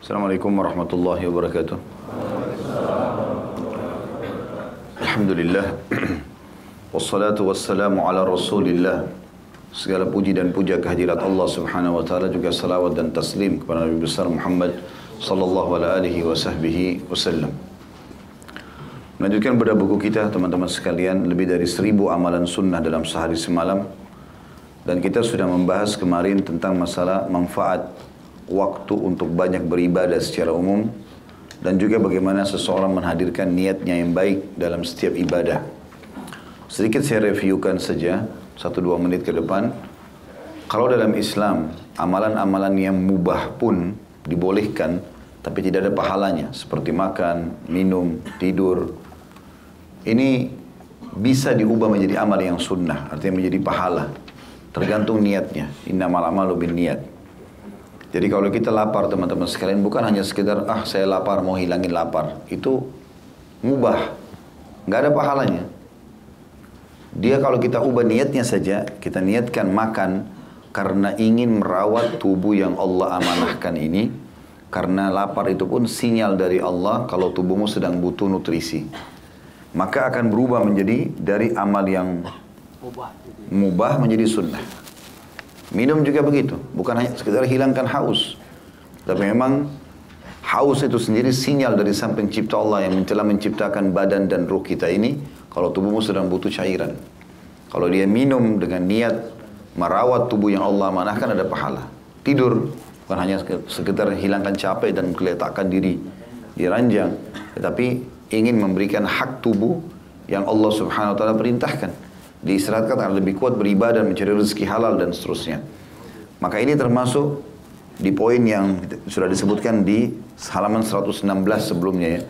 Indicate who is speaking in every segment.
Speaker 1: Assalamualaikum warahmatullahi wabarakatuh. Alhamdulillah. Wassalatu wassalamu ala rasulillah. Segala puji dan puja kehadirat Allah subhanahu wa ta'ala juga salawat dan taslim kepada Nabi besar Muhammad sallallahu alaihi wa sahbihi wasallam. Melanjutkan pada buku kita teman-teman sekalian lebih dari seribu amalan sunnah dalam sehari semalam dan kita sudah membahas kemarin tentang masalah manfaat waktu untuk banyak beribadah secara umum dan juga bagaimana seseorang menghadirkan niatnya yang baik dalam setiap ibadah. Sedikit saya reviewkan saja, satu dua menit ke depan. Kalau dalam Islam, amalan-amalan yang mubah pun dibolehkan, tapi tidak ada pahalanya. Seperti makan, minum, tidur. Ini bisa diubah menjadi amal yang sunnah, artinya menjadi pahala. Tergantung niatnya. Innamal amalu bin niat. Jadi kalau kita lapar teman-teman sekalian bukan hanya sekedar ah saya lapar mau hilangin lapar. Itu mubah. Nggak ada pahalanya. Dia kalau kita ubah niatnya saja, kita niatkan makan karena ingin merawat tubuh yang Allah amanahkan ini. Karena lapar itu pun sinyal dari Allah kalau tubuhmu sedang butuh nutrisi. Maka akan berubah menjadi dari amal yang mubah menjadi sunnah. Minum juga begitu, bukan hanya sekedar hilangkan haus. Tapi memang haus itu sendiri sinyal dari sang pencipta Allah yang telah menciptakan badan dan ruh kita ini kalau tubuhmu sedang butuh cairan. Kalau dia minum dengan niat merawat tubuh yang Allah manahkan ada pahala. Tidur bukan hanya sekedar hilangkan capek dan meletakkan diri di ranjang, tetapi ingin memberikan hak tubuh yang Allah Subhanahu wa taala perintahkan diistirahatkan agar lebih kuat beribadah, mencari rezeki halal dan seterusnya. Maka ini termasuk di poin yang sudah disebutkan di halaman 116 sebelumnya ya.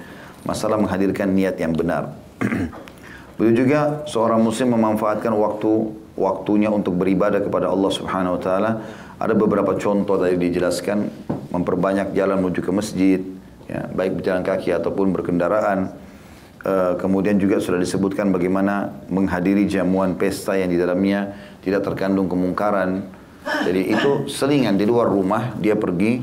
Speaker 1: Masalah menghadirkan niat yang benar. Begitu juga seorang muslim memanfaatkan waktu waktunya untuk beribadah kepada Allah Subhanahu wa taala. Ada beberapa contoh tadi dijelaskan memperbanyak jalan menuju ke masjid, ya, baik berjalan kaki ataupun berkendaraan Eh, kemudian juga sudah disebutkan bagaimana menghadiri jamuan pesta yang di dalamnya tidak terkandung kemungkaran. Jadi itu selingan di luar rumah dia pergi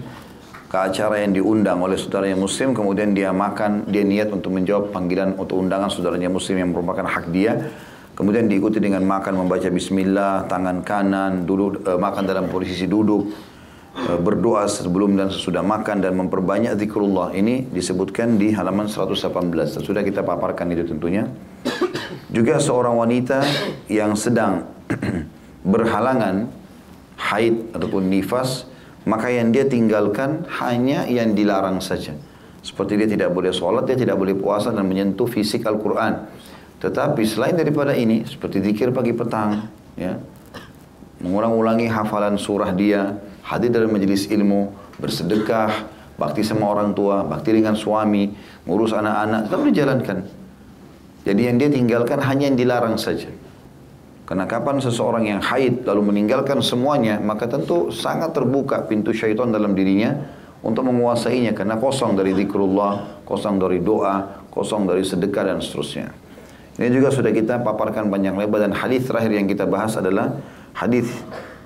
Speaker 1: ke acara yang diundang oleh saudaranya muslim kemudian dia makan dia niat untuk menjawab panggilan untuk undangan saudaranya muslim yang merupakan hak dia kemudian diikuti dengan makan membaca bismillah tangan kanan duduk uh, makan dalam posisi duduk berdoa sebelum dan sesudah makan dan memperbanyak zikrullah ini disebutkan di halaman 118 sudah kita paparkan itu tentunya. Juga seorang wanita yang sedang berhalangan haid ataupun nifas maka yang dia tinggalkan hanya yang dilarang saja. Seperti dia tidak boleh sholat dia tidak boleh puasa dan menyentuh fisik Al-Quran. Tetapi selain daripada ini seperti zikir pagi petang ya mengulang-ulangi hafalan surah dia hadir dalam majelis ilmu, bersedekah, bakti sama orang tua, bakti dengan suami, ngurus anak-anak, tetap dijalankan. Jadi yang dia tinggalkan hanya yang dilarang saja. Karena kapan seseorang yang haid lalu meninggalkan semuanya, maka tentu sangat terbuka pintu syaitan dalam dirinya untuk menguasainya. Karena kosong dari zikrullah, kosong dari doa, kosong dari sedekah dan seterusnya. Ini juga sudah kita paparkan banyak lebar dan hadis terakhir yang kita bahas adalah hadis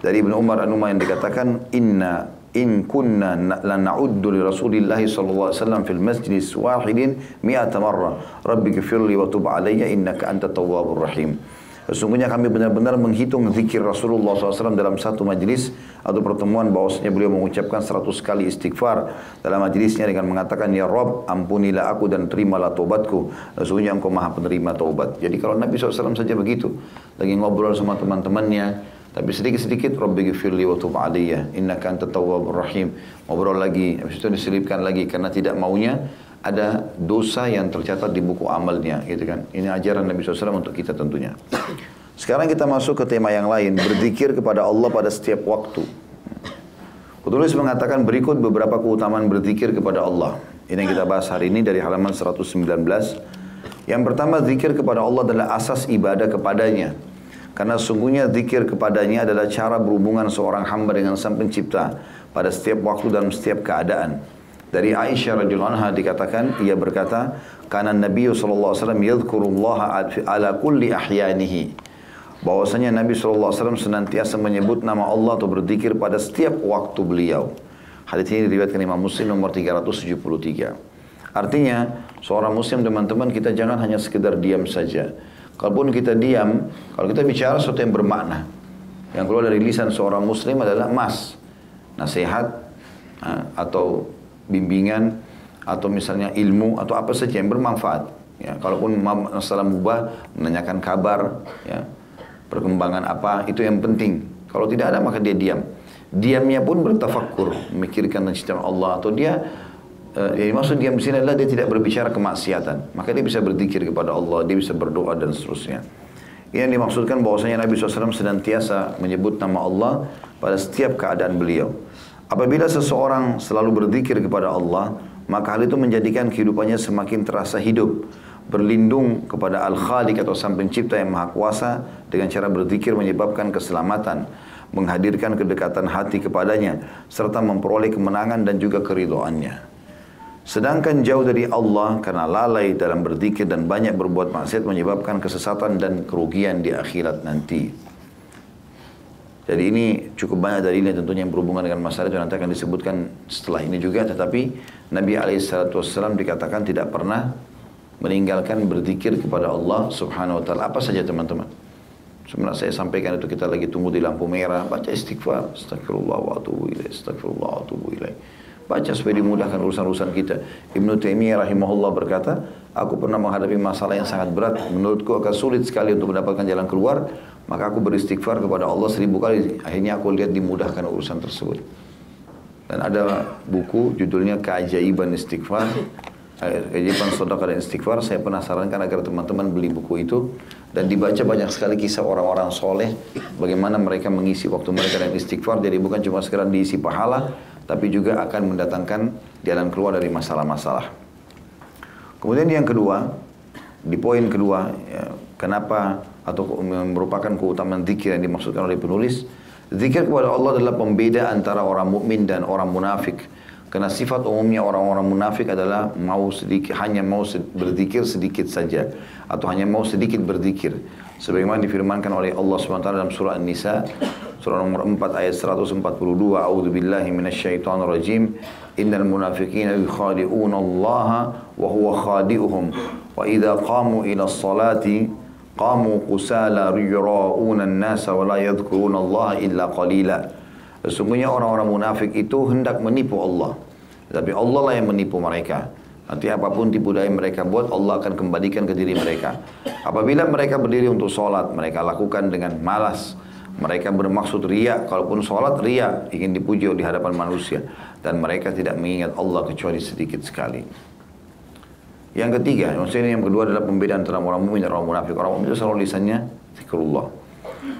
Speaker 1: dari Ibnu Umar an yang dikatakan inna in kunna la na'uddu li Rasulillah sallallahu alaihi wasallam fil masjid wahidin mi'ata marra. Rabbi ghfirli wa tub alayya innaka antat tawwabur rahim. Sesungguhnya kami benar-benar menghitung zikir Rasulullah SAW dalam satu majlis atau pertemuan bahwasanya beliau mengucapkan seratus kali istighfar. Dalam majlisnya dengan mengatakan Ya Rob ampunilah aku dan terimalah taubatku. Sesungguhnya engkau maha penerima taubat. Jadi kalau Nabi SAW saja begitu lagi ngobrol sama teman-temannya tapi sedikit-sedikit Rabbi gifirli wa tub aliyya innaka tawwabur rahim. Ngobrol lagi, habis itu diselipkan lagi karena tidak maunya ada dosa yang tercatat di buku amalnya gitu kan. Ini ajaran Nabi SAW untuk kita tentunya. Sekarang kita masuk ke tema yang lain, berzikir kepada Allah pada setiap waktu. Petulis mengatakan berikut beberapa keutamaan berzikir kepada Allah. Ini yang kita bahas hari ini dari halaman 119. Yang pertama, zikir kepada Allah adalah asas ibadah kepadanya. Karena sungguhnya zikir kepadanya adalah cara berhubungan seorang hamba dengan sang pencipta pada setiap waktu dalam setiap keadaan. Dari Aisyah radhiyallahu anha dikatakan ia berkata, "Kana Nabi sallallahu alaihi wasallam yadhkurullaha ala kulli ahyanihi." Bahwasanya Nabi sallallahu alaihi wasallam senantiasa menyebut nama Allah atau berzikir pada setiap waktu beliau. Hadis ini diriwayatkan Imam Muslim nomor 373. Artinya, seorang muslim teman-teman kita jangan hanya sekedar diam saja. Kalaupun kita diam, kalau kita bicara sesuatu yang bermakna, yang keluar dari lisan seorang muslim adalah mas, nasihat atau bimbingan atau misalnya ilmu atau apa saja yang bermanfaat. Ya, kalaupun masalah mubah, menanyakan kabar, ya, perkembangan apa, itu yang penting. Kalau tidak ada maka dia diam. Diamnya pun bertafakur, memikirkan tentang Allah atau dia uh, yang maksud diam di sini adalah dia tidak berbicara kemaksiatan. Maka dia bisa berzikir kepada Allah, dia bisa berdoa dan seterusnya. Ini yang dimaksudkan bahwasanya Nabi SAW senantiasa menyebut nama Allah pada setiap keadaan beliau. Apabila seseorang selalu berzikir kepada Allah, maka hal itu menjadikan kehidupannya semakin terasa hidup berlindung kepada Al-Khaliq atau Sang Pencipta yang Maha Kuasa dengan cara berzikir menyebabkan keselamatan, menghadirkan kedekatan hati kepadanya, serta memperoleh kemenangan dan juga keridoannya. Sedangkan jauh dari Allah karena lalai dalam berzikir dan banyak berbuat maksiat menyebabkan kesesatan dan kerugian di akhirat nanti. Jadi ini cukup banyak dalilnya tentunya yang berhubungan dengan masalah itu nanti akan disebutkan setelah ini juga. Tetapi Nabi SAW dikatakan tidak pernah meninggalkan berzikir kepada Allah Subhanahu wa taala. Apa saja teman-teman? Sebenarnya saya sampaikan itu kita lagi tunggu di lampu merah, baca istighfar, astagfirullah wa atubu ilaih, astagfirullah wa atubu. Baca supaya dimudahkan urusan-urusan kita. Ibnu Taimiyah rahimahullah berkata, aku pernah menghadapi masalah yang sangat berat, menurutku akan sulit sekali untuk mendapatkan jalan keluar, maka aku beristighfar kepada Allah seribu kali. Akhirnya aku lihat dimudahkan urusan tersebut. Dan ada buku judulnya Keajaiban Istighfar. Kewajiban sedekah dan istighfar. Saya pernah sarankan agar teman-teman beli buku itu. Dan dibaca banyak sekali kisah orang-orang soleh. Bagaimana mereka mengisi waktu mereka dengan istighfar. Jadi bukan cuma sekedar diisi pahala tapi juga akan mendatangkan jalan keluar dari masalah-masalah kemudian yang kedua di poin kedua ya, kenapa atau merupakan keutamaan zikir yang dimaksudkan oleh penulis zikir kepada Allah adalah pembeda antara orang mukmin dan orang munafik karena sifat umumnya orang-orang munafik adalah mau sedikit, hanya mau berzikir sedikit saja. Atau hanya mau sedikit berzikir. Sebagaimana difirmankan oleh Allah SWT dalam surah An-Nisa. Surah nomor 4 ayat 142. A'udhu billahi minasyaitan rajim. Innal munafiqina yukhadi'una Allah wa huwa khadi'uhum. Wa idha qamu ila salati qamu qusala yura'una an-nasa wa la yadhkuruna Allah illa qalila. Sesungguhnya orang-orang munafik itu hendak menipu Allah. Tapi Allah lah yang menipu mereka. Nanti apa pun tipu daya mereka buat, Allah akan kembalikan ke diri mereka. Apabila mereka berdiri untuk sholat, mereka lakukan dengan malas. Mereka bermaksud ria, kalaupun sholat ria, ingin dipuji di hadapan manusia. Dan mereka tidak mengingat Allah kecuali sedikit sekali. Yang ketiga, maksudnya yang kedua adalah pembedaan antara orang mukmin dan orang munafik. Orang mukmin itu selalu lisannya zikrullah.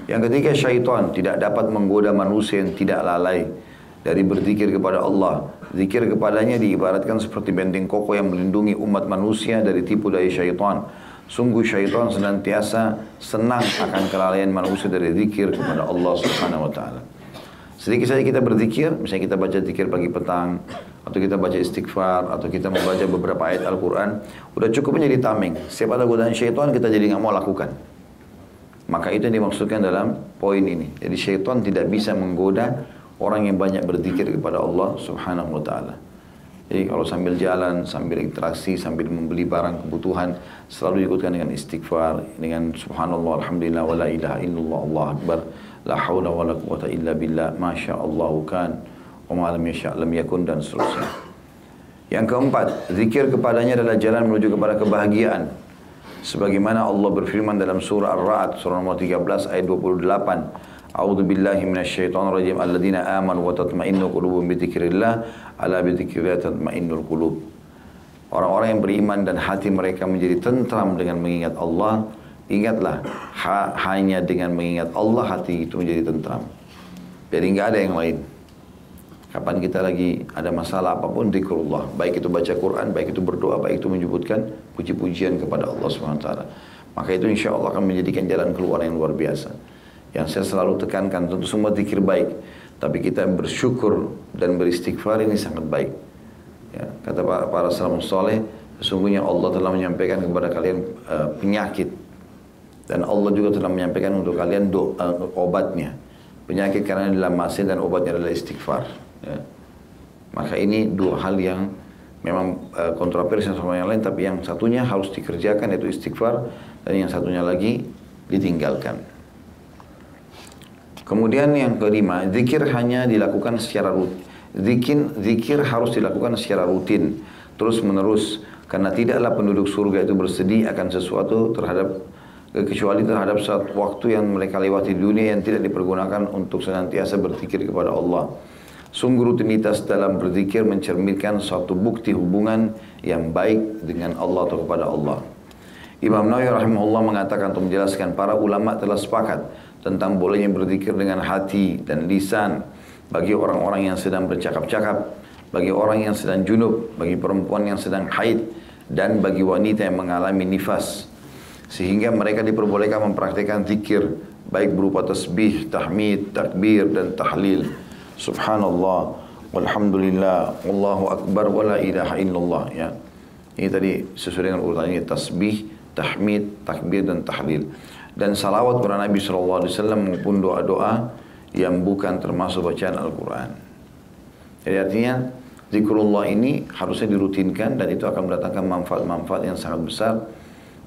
Speaker 1: Yang ketiga syaitan tidak dapat menggoda manusia yang tidak lalai dari berzikir kepada Allah. Zikir kepadanya diibaratkan seperti benteng kokoh yang melindungi umat manusia dari tipu daya syaitan. Sungguh syaitan senantiasa senang akan kelalaian manusia dari zikir kepada Allah Subhanahu wa taala. Sedikit saja kita berzikir, misalnya kita baca zikir pagi petang, atau kita baca istighfar, atau kita membaca beberapa ayat Al-Quran, udah cukup menjadi tameng. Siapa ada godaan syaitan, kita jadi nggak mau lakukan. Maka itu yang dimaksudkan dalam poin ini. Jadi syaitan tidak bisa menggoda orang yang banyak berzikir kepada Allah subhanahu wa ta'ala. Jadi kalau sambil jalan, sambil interaksi, sambil membeli barang kebutuhan, selalu diikutkan dengan istighfar, dengan subhanallah, alhamdulillah, wa la ilaha illallah, Allah akbar, la hawla wa la quwata illa billah, masya Allah kan, wa ma'alam yasha' lam yakun, dan seterusnya. Yang keempat, zikir kepadanya adalah jalan menuju kepada kebahagiaan. Sebagaimana Allah berfirman dalam surah Ar-Ra'd surah nomor 13 ayat 28. A'udzu billahi minasyaitonir rajim. Alladzina amanu wa tatma'innu qulubuhum bi dzikrillah ala bi dzikrillah tatma'innul qulub. Orang-orang yang beriman dan hati mereka menjadi tentram dengan mengingat Allah, ingatlah ha hanya dengan mengingat Allah hati itu menjadi tentram. Jadi nggak ada yang lain. Kapan kita lagi ada masalah apa pun zikrullah, baik itu baca Quran, baik itu berdoa, baik itu menyebutkan puji-pujian kepada Allah SWT. Maka itu insya Allah akan menjadikan jalan keluar yang luar biasa. Yang saya selalu tekankan tentu semua zikir baik, tapi kita bersyukur dan beristighfar ini sangat baik. Ya, kata para, salam soleh, sesungguhnya Allah telah menyampaikan kepada kalian uh, penyakit dan Allah juga telah menyampaikan untuk kalian do, uh, obatnya. Penyakit karena dalam masin dan obatnya adalah istighfar. Ya. Maka ini dua hal yang memang uh, kontroversi sama yang lain, tapi yang satunya harus dikerjakan yaitu istighfar, dan yang satunya lagi ditinggalkan. Kemudian yang kelima, zikir hanya dilakukan secara rutin. Zikir, zikir harus dilakukan secara rutin, terus menerus, karena tidaklah penduduk surga itu bersedih akan sesuatu terhadap kecuali terhadap saat waktu yang mereka lewati dunia yang tidak dipergunakan untuk senantiasa berzikir kepada Allah. Sungguh rutinitas dalam berzikir mencerminkan suatu bukti hubungan yang baik dengan Allah atau kepada Allah. Imam Nawawi rahimahullah mengatakan untuk menjelaskan para ulama telah sepakat tentang bolehnya berzikir dengan hati dan lisan bagi orang-orang yang sedang bercakap-cakap, bagi orang yang sedang junub, bagi perempuan yang sedang haid, dan bagi wanita yang mengalami nifas. Sehingga mereka diperbolehkan mempraktikkan zikir, baik berupa tasbih, tahmid, takbir, dan tahlil. Subhanallah, walhamdulillah, Allahu Akbar, wa la ilaha illallah. Ya. Ini tadi sesuai dengan urutannya tasbih, tahmid, takbir, dan tahlil dan salawat kepada Nabi SAW maupun doa-doa yang bukan termasuk bacaan Al-Quran. Jadi artinya zikrullah ini harusnya dirutinkan dan itu akan mendatangkan manfaat-manfaat yang sangat besar.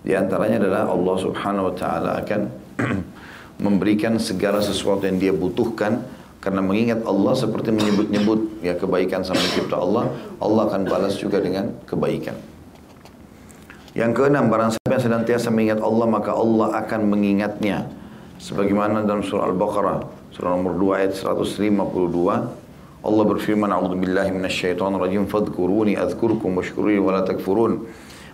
Speaker 1: Di antaranya adalah Allah Subhanahu wa taala akan memberikan segala sesuatu yang dia butuhkan karena mengingat Allah seperti menyebut-nyebut ya kebaikan sama cipta Allah, Allah akan balas juga dengan kebaikan. Yang keenam, barang siapa yang senantiasa mengingat Allah, maka Allah akan mengingatnya. Sebagaimana dalam surah Al-Baqarah, surah nomor 2 ayat 152, Allah berfirman, "A'udzu billahi minasyaitonir rajim, adzkurkum washkuruni wa la takfurun."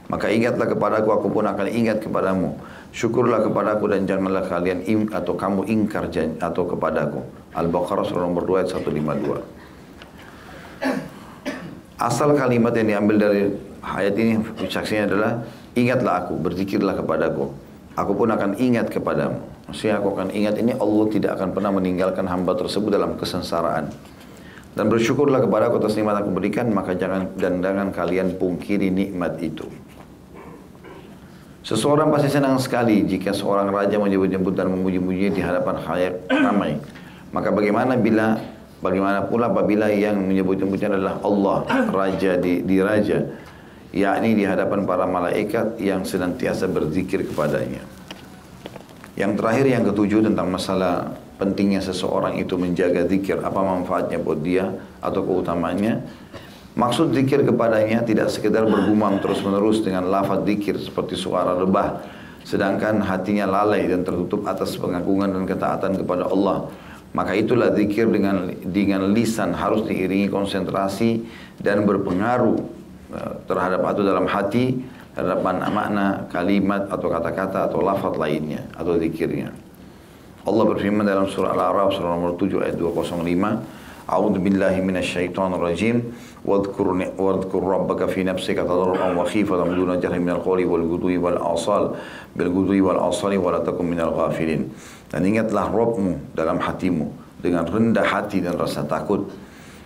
Speaker 1: Maka ingatlah kepadaku, aku pun akan ingat kepadamu. Syukurlah kepadaku dan janganlah kalian im atau kamu ingkar atau kepadaku. Al-Baqarah surah nomor 2 ayat 152. Asal kalimat yang diambil dari ayat ini saksinya adalah ingatlah aku, berzikirlah kepadaku. Aku pun akan ingat kepadamu. Maksudnya aku akan ingat ini Allah tidak akan pernah meninggalkan hamba tersebut dalam kesengsaraan. Dan bersyukurlah kepada aku atas nikmat aku berikan, maka jangan dan jangan kalian pungkiri nikmat itu. Seseorang pasti senang sekali jika seorang raja menyebut-nyebut dan memuji-mujinya di hadapan khalayak ramai. Maka bagaimana bila bagaimana pula apabila yang menyebut-nyebutnya adalah Allah, raja di, di raja yakni di hadapan para malaikat yang senantiasa berzikir kepadanya. Yang terakhir yang ketujuh tentang masalah pentingnya seseorang itu menjaga zikir, apa manfaatnya buat dia atau keutamaannya. Maksud zikir kepadanya tidak sekedar bergumam terus-menerus dengan lafaz zikir seperti suara lebah, sedangkan hatinya lalai dan tertutup atas pengagungan dan ketaatan kepada Allah. Maka itulah zikir dengan dengan lisan harus diiringi konsentrasi dan berpengaruh terhadap atau dalam hati terhadap makna kalimat atau kata-kata atau lafaz lainnya atau zikirnya. Allah berfirman dalam surah Al-A'raf surah nomor 7 ayat 205 A'udzu billahi minasyaitonir rajim wadhkur wadhkur rabbaka fi nafsika tadarruan wa khifatan duna jahri minal qawli wal ghudwi wal asal bil ghudwi wal asali wa la takum minal ghafilin. Dan ingatlah Rabbmu dalam hatimu dengan rendah hati dan rasa takut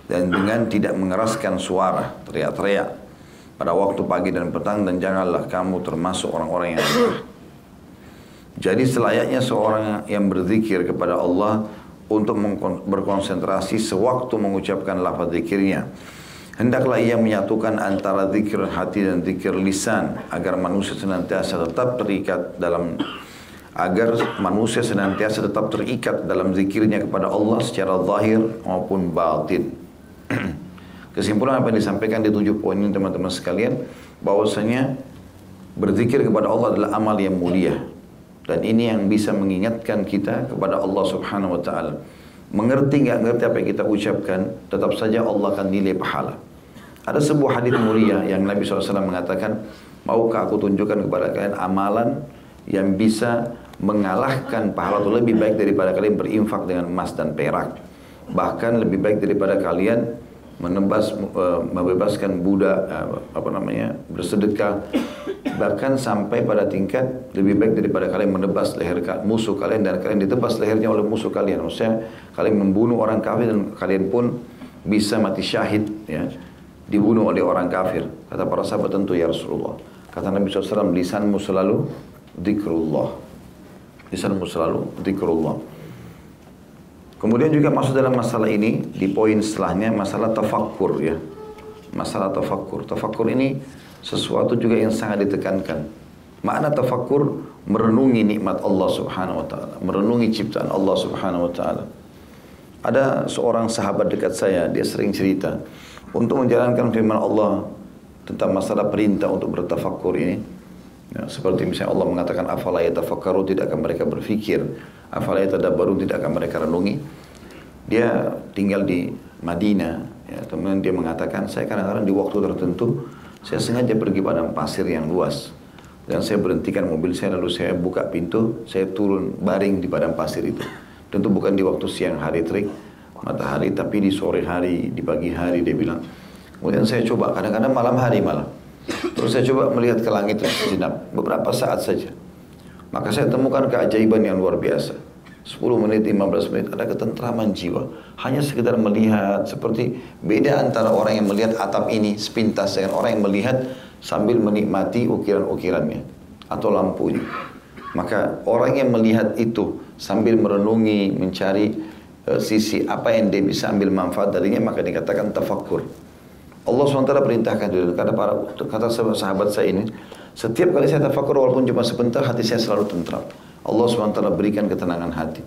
Speaker 1: dan dengan tidak mengeraskan suara teriak-teriak pada waktu pagi dan petang dan janganlah kamu termasuk orang-orang yang. Jadi selayaknya seorang yang berzikir kepada Allah untuk berkonsentrasi sewaktu mengucapkan lafaz zikirnya. Hendaklah ia menyatukan antara zikir hati dan zikir lisan agar manusia senantiasa tetap terikat dalam agar manusia senantiasa tetap terikat dalam zikirnya kepada Allah secara zahir maupun batin. Kesimpulan apa yang disampaikan di tujuh poin ini teman-teman sekalian, bahwasanya berzikir kepada Allah adalah amal yang mulia. Dan ini yang bisa mengingatkan kita kepada Allah subhanahu wa ta'ala. Mengerti nggak ngerti apa yang kita ucapkan, tetap saja Allah akan nilai pahala. Ada sebuah hadis mulia yang Nabi SAW mengatakan, maukah aku tunjukkan kepada kalian amalan yang bisa mengalahkan pahala itu lebih baik daripada kalian berinfak dengan emas dan perak. Bahkan lebih baik daripada kalian menebas uh, membebaskan budak uh, apa namanya bersedekah bahkan sampai pada tingkat lebih baik daripada kalian menebas leher musuh kalian dan kalian ditebas lehernya oleh musuh kalian. Maksudnya kalian membunuh orang kafir dan kalian pun bisa mati syahid ya. Dibunuh oleh orang kafir kata para sahabat tentu ya Rasulullah. Kata Nabi SAW lisanmu selalu zikrullah. Lisanmu selalu zikrullah Kemudian juga masuk dalam masalah ini di poin setelahnya masalah tafakkur ya. Masalah tafakkur. Tafakkur ini sesuatu juga yang sangat ditekankan. Makna tafakkur merenungi nikmat Allah Subhanahu wa taala, merenungi ciptaan Allah Subhanahu wa taala. Ada seorang sahabat dekat saya, dia sering cerita untuk menjalankan firman Allah tentang masalah perintah untuk bertafakkur ini. Ya, seperti misalnya Allah mengatakan afala yatafakkaru tidak akan mereka berfikir, afala yatadabbaru tidak akan mereka renungi. Dia tinggal di Madinah, ya, kemudian dia mengatakan saya kadang-kadang di waktu tertentu saya sengaja pergi padang pasir yang luas. Dan saya berhentikan mobil saya lalu saya buka pintu, saya turun baring di padang pasir itu. Tentu bukan di waktu siang hari terik, matahari, tapi di sore hari, di pagi hari dia bilang. Kemudian saya coba, kadang-kadang malam hari malam. Terus saya coba melihat ke langit sejenak, beberapa saat saja. Maka saya temukan keajaiban yang luar biasa. 10 menit, 15 menit ada ketentraman jiwa. Hanya sekedar melihat seperti beda antara orang yang melihat atap ini sepintas dengan orang yang melihat sambil menikmati ukiran-ukirannya atau lampunya. Maka orang yang melihat itu sambil merenungi, mencari uh, sisi apa yang dia bisa ambil manfaat darinya maka dikatakan tafakkur. Allah SWT perintahkan dulu kata para kata sahabat saya ini setiap kali saya tafakkur walaupun cuma sebentar hati saya selalu tentram. Allah SWT berikan ketenangan hati.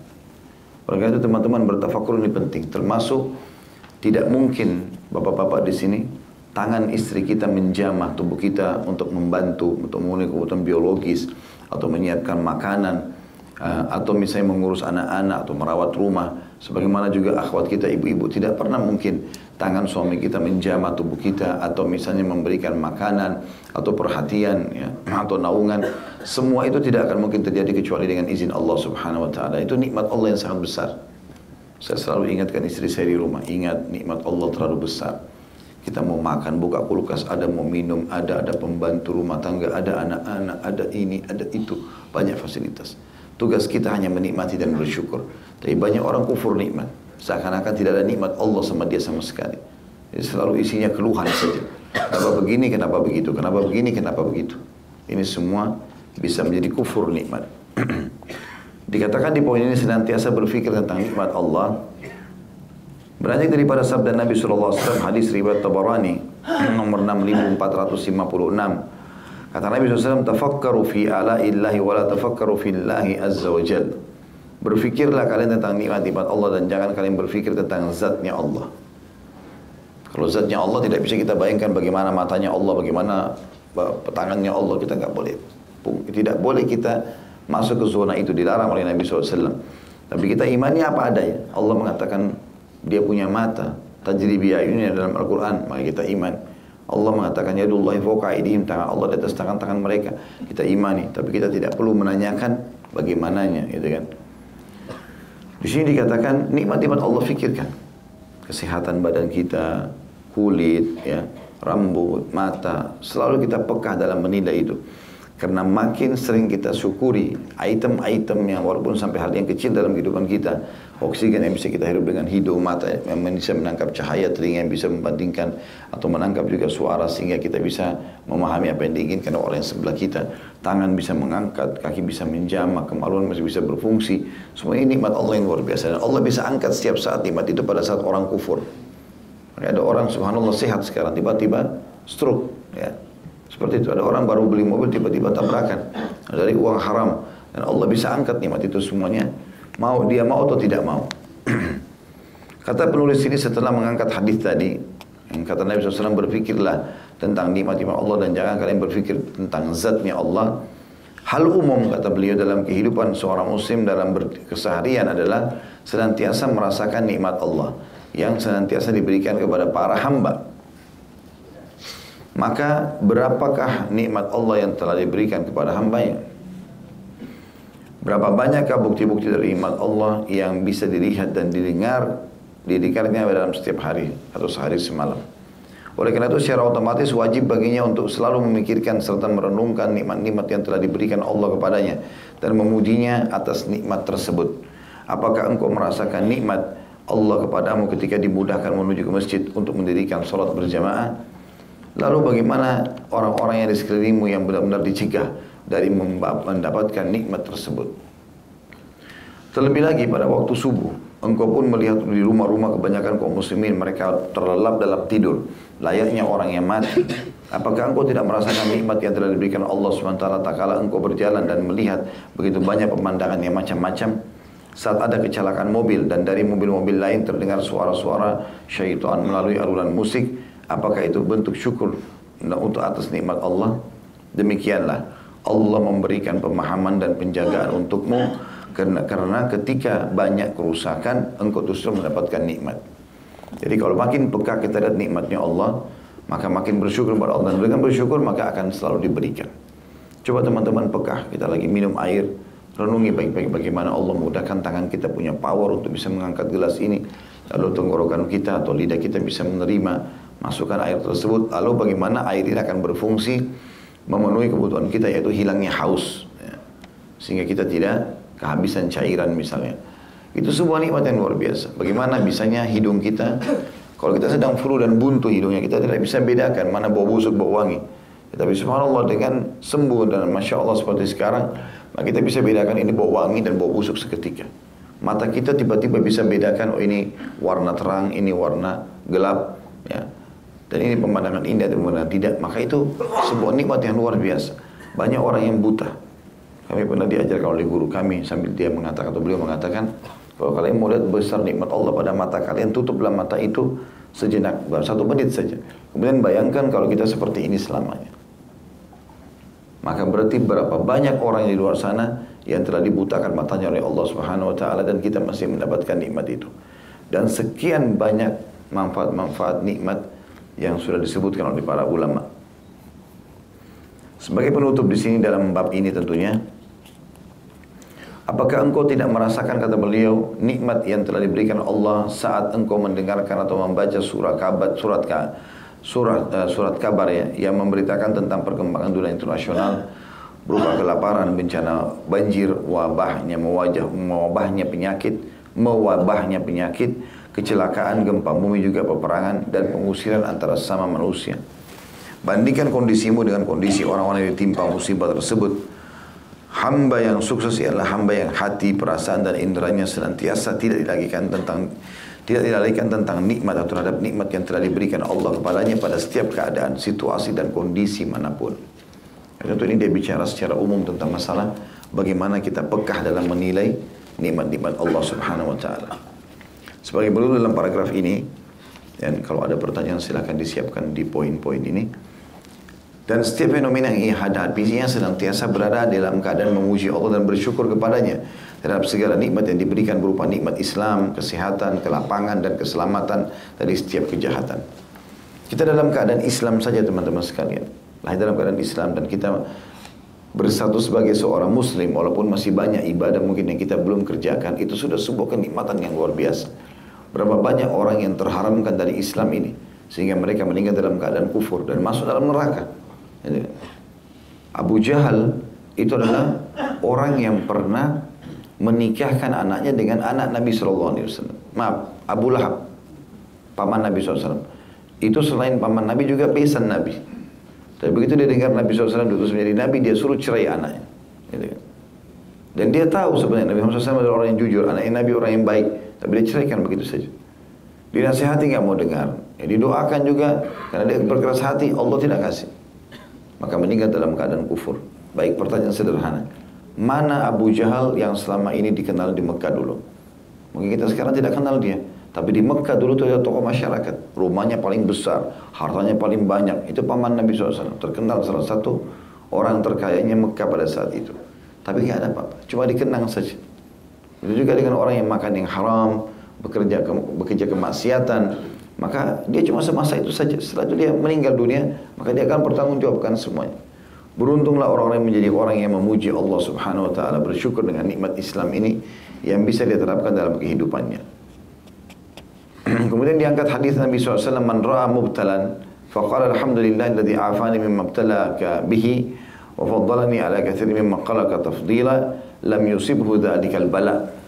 Speaker 1: Oleh itu teman-teman bertafakur ini penting. Termasuk tidak mungkin bapak-bapak di sini tangan istri kita menjamah tubuh kita untuk membantu untuk memenuhi kebutuhan biologis atau menyiapkan makanan uh, atau misalnya mengurus anak-anak atau merawat rumah sebagaimana juga akhwat kita ibu-ibu tidak pernah mungkin tangan suami kita menjamah tubuh kita atau misalnya memberikan makanan atau perhatian ya, atau naungan. Semua itu tidak akan mungkin terjadi kecuali dengan izin Allah Subhanahu wa taala. Itu nikmat Allah yang sangat besar. Saya selalu ingatkan istri saya di rumah. Ingat nikmat Allah terlalu besar. Kita mau makan buka kulkas ada mau minum ada ada pembantu rumah tangga ada anak-anak ada ini ada itu. Banyak fasilitas tugas kita hanya menikmati dan bersyukur tapi banyak orang kufur nikmat Seakan-akan tidak ada nikmat Allah sama dia sama sekali. Jadi selalu isinya keluhan saja. Kenapa begini, kenapa begitu, kenapa begini, kenapa begitu. Ini semua bisa menjadi kufur nikmat. Dikatakan di poin ini senantiasa berpikir tentang nikmat Allah. Beranjak daripada sabda Nabi SAW hadis riwayat Tabarani nomor 6456. Kata Nabi SAW, tafakkaru fi ala illahi wa la tafakkaru fi illahi azza wa jalla. Berfikirlah kalian tentang nikmat-nikmat Allah dan jangan kalian berfikir tentang zatnya Allah. Kalau zatnya Allah tidak bisa kita bayangkan bagaimana matanya Allah, bagaimana tangannya Allah, kita nggak boleh. Tidak boleh kita masuk ke zona itu, dilarang oleh Nabi SAW. Tapi kita imani apa adanya. Allah mengatakan dia punya mata, tajri ini dalam Al-Quran, maka kita iman. Allah mengatakan ya yadullahi fawqa aydihim tangan Allah di atas tangan-tangan mereka. Kita imani, tapi kita tidak perlu menanyakan bagaimananya, gitu kan. Di sini dikatakan nikmat-nikmat Allah fikirkan. Kesehatan badan kita, kulit, ya, rambut, mata, selalu kita peka dalam menilai itu. Karena makin sering kita syukuri item-item yang walaupun sampai hal yang kecil dalam kehidupan kita, oksigen yang bisa kita hidup dengan hidung, mata yang bisa menangkap cahaya, telinga yang bisa membandingkan atau menangkap juga suara sehingga kita bisa memahami apa yang diinginkan oleh yang sebelah kita. Tangan bisa mengangkat, kaki bisa menjamah, kemaluan masih bisa berfungsi. Semua ini nikmat Allah yang luar biasa. Dan Allah bisa angkat setiap saat nikmat itu pada saat orang kufur. Ada orang subhanallah sehat sekarang, tiba-tiba stroke. Ya seperti itu ada orang baru beli mobil tiba-tiba tabrakan dari uang haram dan Allah bisa angkat nikmat itu semuanya. Mau dia mau atau tidak mau. kata penulis ini setelah mengangkat hadis tadi yang kata Nabi SAW berfikirlah tentang nikmat-nikmat Allah dan jangan kalian berfikir tentang zatnya Allah. Hal umum kata beliau dalam kehidupan seorang muslim dalam keseharian adalah senantiasa merasakan nikmat Allah yang senantiasa diberikan kepada para hamba maka berapakah nikmat Allah yang telah diberikan kepada hambanya? Berapa banyakkah bukti-bukti dari nikmat Allah yang bisa dilihat dan didengar didengarnya dalam setiap hari atau sehari semalam. Oleh karena itu secara otomatis wajib baginya untuk selalu memikirkan serta merenungkan nikmat-nikmat yang telah diberikan Allah kepadanya dan memujinya atas nikmat tersebut. Apakah engkau merasakan nikmat Allah kepadamu ketika dimudahkan menuju ke masjid untuk mendirikan sholat berjamaah? Lalu bagaimana orang-orang yang di sekelilingmu yang benar-benar dicegah dari mendapatkan nikmat tersebut? Terlebih lagi pada waktu subuh, Engkau pun melihat di rumah-rumah kebanyakan kaum muslimin mereka terlelap dalam tidur. Layaknya orang yang mati. Apakah engkau tidak merasakan nikmat yang telah diberikan Allah SWT tak kala engkau berjalan dan melihat begitu banyak pemandangan yang macam-macam? Saat ada kecelakaan mobil dan dari mobil-mobil lain terdengar suara-suara syaitan melalui alunan musik, apakah itu bentuk syukur untuk atas nikmat Allah? Demikianlah Allah memberikan pemahaman dan penjagaan untukmu karena, karena ketika banyak kerusakan, engkau justru mendapatkan nikmat. Jadi kalau makin peka kita lihat nikmatnya Allah, maka makin bersyukur kepada Allah. Dan dengan bersyukur maka akan selalu diberikan. Coba teman-teman peka, kita lagi minum air, renungi baik-baik bagaimana Allah mudahkan tangan kita punya power untuk bisa mengangkat gelas ini. Lalu tenggorokan kita atau lidah kita bisa menerima masukkan air tersebut. Lalu bagaimana air ini akan berfungsi memenuhi kebutuhan kita yaitu hilangnya haus. Ya. Sehingga kita tidak kehabisan cairan misalnya. Itu sebuah nikmat yang luar biasa. Bagaimana bisanya hidung kita, kalau kita sedang flu dan buntu hidungnya, kita tidak bisa bedakan mana bau busuk, bau wangi. Tapi subhanallah dengan sembuh dan Masya Allah seperti sekarang, maka kita bisa bedakan ini bau wangi dan bau busuk seketika. Mata kita tiba-tiba bisa bedakan, oh ini warna terang, ini warna gelap. ya Dan ini pemandangan indah dan pemandangan tidak. Maka itu sebuah nikmat yang luar biasa. Banyak orang yang buta. Kami pernah diajarkan oleh guru kami sambil dia mengatakan atau beliau mengatakan kalau kalian mau lihat besar nikmat Allah pada mata kalian tutuplah mata itu sejenak satu menit saja. Kemudian bayangkan kalau kita seperti ini selamanya. Maka berarti berapa banyak orang di luar sana yang telah dibutakan matanya oleh Allah Subhanahu wa taala dan kita masih mendapatkan nikmat itu. Dan sekian banyak manfaat-manfaat nikmat yang sudah disebutkan oleh para ulama. Sebagai penutup di sini dalam bab ini tentunya Apakah engkau tidak merasakan kata beliau nikmat yang telah diberikan Allah saat engkau mendengarkan atau membaca surah kabar surat ka, surat uh, surat kabar ya yang memberitakan tentang perkembangan dunia internasional berupa kelaparan, bencana banjir, wabahnya mewajah mewabahnya penyakit, mewabahnya penyakit, kecelakaan, gempa bumi juga peperangan dan pengusiran antara sama manusia. Bandingkan kondisimu dengan kondisi orang-orang yang ditimpa musibah tersebut Hamba yang sukses ialah hamba yang hati, perasaan dan inderanya senantiasa tidak dilalikan tentang tidak dilalikan tentang nikmat atau terhadap nikmat yang telah diberikan Allah kepadanya pada setiap keadaan, situasi dan kondisi mana pun. Tentu ini dia bicara secara umum tentang masalah bagaimana kita pekah dalam menilai nikmat-nikmat Allah Subhanahu wa taala. Sebagai berikut dalam paragraf ini dan kalau ada pertanyaan silakan disiapkan di poin-poin ini. Dan setiap fenomena yang ia ia senantiasa berada dalam keadaan memuji Allah dan bersyukur kepadanya terhadap segala nikmat yang diberikan berupa nikmat Islam, kesehatan, kelapangan, dan keselamatan dari setiap kejahatan. Kita dalam keadaan Islam saja teman-teman sekalian. Lahir dalam keadaan Islam dan kita bersatu sebagai seorang muslim walaupun masih banyak ibadah mungkin yang kita belum kerjakan itu sudah sebuah kenikmatan yang luar biasa. Berapa banyak orang yang terharamkan dari Islam ini sehingga mereka meninggal dalam keadaan kufur dan masuk dalam neraka. Abu Jahal itu adalah orang yang pernah menikahkan anaknya dengan anak Nabi Shallallahu Alaihi Wasallam. Maaf, Abu Lahab, paman Nabi SAW. Itu selain paman Nabi juga besan Nabi. Tapi begitu dia dengar Nabi SAW diutus menjadi Nabi, dia suruh cerai anaknya. Dan dia tahu sebenarnya Nabi Muhammad SAW adalah orang yang jujur, anaknya Nabi orang yang baik. Tapi dia ceraikan begitu saja. Dinasihati nggak mau dengar. Ya, didoakan juga karena dia berkeras hati, Allah tidak kasih maka meninggal dalam keadaan kufur. Baik pertanyaan sederhana. Mana Abu Jahal yang selama ini dikenal di Mekah dulu? Mungkin kita sekarang tidak kenal dia. Tapi di Mekah dulu itu ada tokoh masyarakat. Rumahnya paling besar, hartanya paling banyak. Itu paman Nabi SAW. Terkenal salah satu orang terkayanya Mekah pada saat itu. Tapi tidak ada apa-apa. Cuma dikenang saja. Itu juga dengan orang yang makan yang haram, bekerja ke, bekerja kemaksiatan, maka dia cuma semasa itu saja. Setelah itu dia meninggal dunia, maka dia akan bertanggung jawabkan semuanya. Beruntunglah orang-orang yang menjadi orang yang memuji Allah Subhanahu wa taala bersyukur dengan nikmat Islam ini yang bisa dia terapkan dalam kehidupannya. Kemudian diangkat hadis Nabi SAW, "Man ra'a mubtalan, faqala alhamdulillah alladhi afani mimma bihi wa faddalani ala katsirin mimma qalaka tafdila, lam yusibhu dhalikal bala."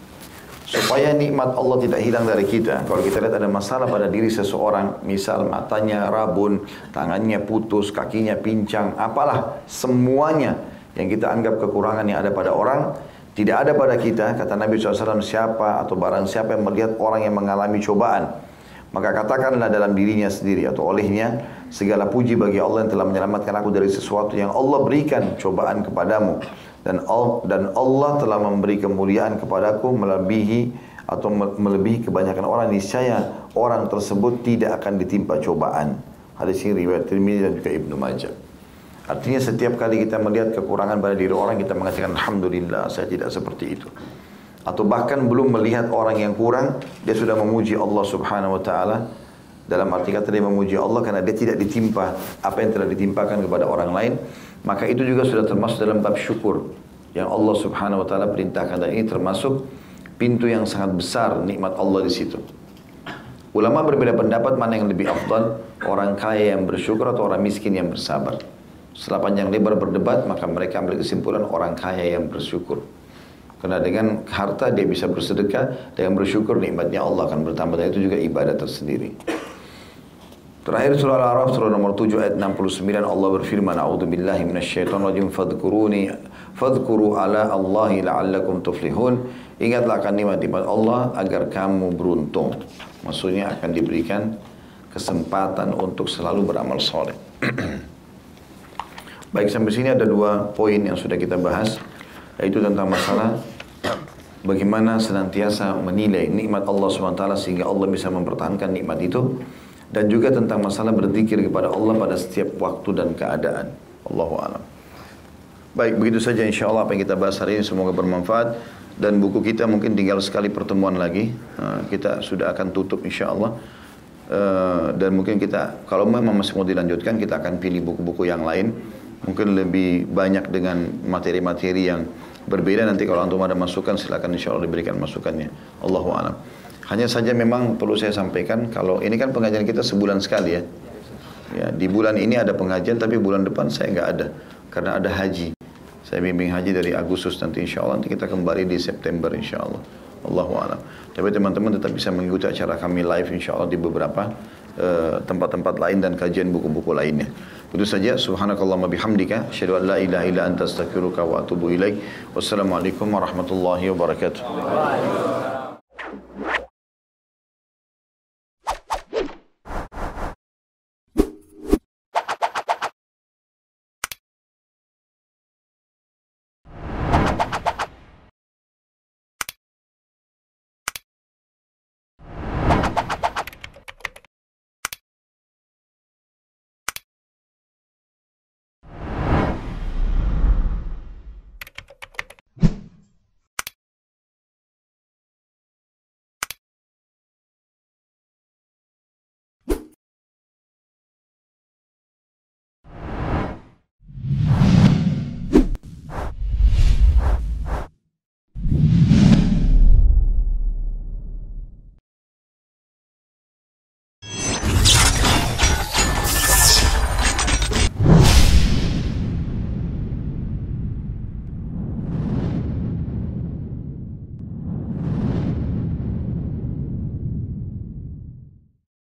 Speaker 1: supaya nikmat Allah tidak hilang dari kita. Kalau kita lihat ada masalah pada diri seseorang, misal matanya rabun, tangannya putus, kakinya pincang, apalah semuanya yang kita anggap kekurangan yang ada pada orang, Tidak ada pada kita, kata Nabi SAW, siapa atau barang siapa yang melihat orang yang mengalami cobaan. Maka katakanlah dalam dirinya sendiri atau olehnya, segala puji bagi Allah yang telah menyelamatkan aku dari sesuatu yang Allah berikan cobaan kepadamu. Dan Allah telah memberi kemuliaan kepadaku melebihi atau melebihi kebanyakan orang. Niscaya orang tersebut tidak akan ditimpa cobaan. Hadis ini riwayat dan juga Ibnu Majah. Artinya setiap kali kita melihat kekurangan pada diri orang kita mengatakan Alhamdulillah saya tidak seperti itu. Atau bahkan belum melihat orang yang kurang dia sudah memuji Allah subhanahu wa ta'ala dalam arti kata dia memuji Allah karena dia tidak ditimpa apa yang telah ditimpakan kepada orang lain maka itu juga sudah termasuk dalam bab syukur yang Allah subhanahu wa ta'ala perintahkan dan ini termasuk pintu yang sangat besar nikmat Allah di situ. Ulama berbeda pendapat mana yang lebih afdal, orang kaya yang bersyukur atau orang miskin yang bersabar. Setelah panjang lebar berdebat, maka mereka ambil kesimpulan orang kaya yang bersyukur. Karena dengan harta dia bisa bersedekah, dengan bersyukur nikmatnya Allah akan bertambah. Dan itu juga ibadah tersendiri. Terakhir surah Al-Araf surah nomor 7 ayat 69 Allah berfirman A'udzu billahi minasyaitonir rajim. Fadhkuruni fadhkuru ala Allahi la'allakum tuflihun. Ingatlah akan nikmat-nikmat Allah agar kamu beruntung. Maksudnya akan diberikan kesempatan untuk selalu beramal soleh. Baik sampai sini ada dua poin yang sudah kita bahas yaitu tentang masalah bagaimana senantiasa menilai nikmat Allah SWT sehingga Allah bisa mempertahankan nikmat itu dan juga tentang masalah berzikir kepada Allah pada setiap waktu dan keadaan. Allahu a'lam. Baik, begitu saja insya Allah apa yang kita bahas hari ini semoga bermanfaat dan buku kita mungkin tinggal sekali pertemuan lagi. Kita sudah akan tutup insya Allah. Dan mungkin kita, kalau memang masih mau dilanjutkan, kita akan pilih buku-buku yang lain mungkin lebih banyak dengan materi-materi yang berbeda nanti kalau antum ada masukan silakan insya Allah diberikan masukannya Allahu a'lam hanya saja memang perlu saya sampaikan kalau ini kan pengajian kita sebulan sekali ya. Ya di bulan ini ada pengajian tapi bulan depan saya nggak ada karena ada haji. Saya bimbing haji dari Agustus nanti insya Allah nanti kita kembali di September insya Allah. Allahu a'lam. Tapi teman-teman tetap bisa mengikuti acara kami live insya Allah di beberapa eh, tempat-tempat uh, lain dan kajian buku-buku lainnya. Itu saja. Subhanakallahumma bihamdika. Asyhadu an la ilaha illa anta astaghfiruka wa atubu ilaik. Wassalamualaikum warahmatullahi wabarakatuh.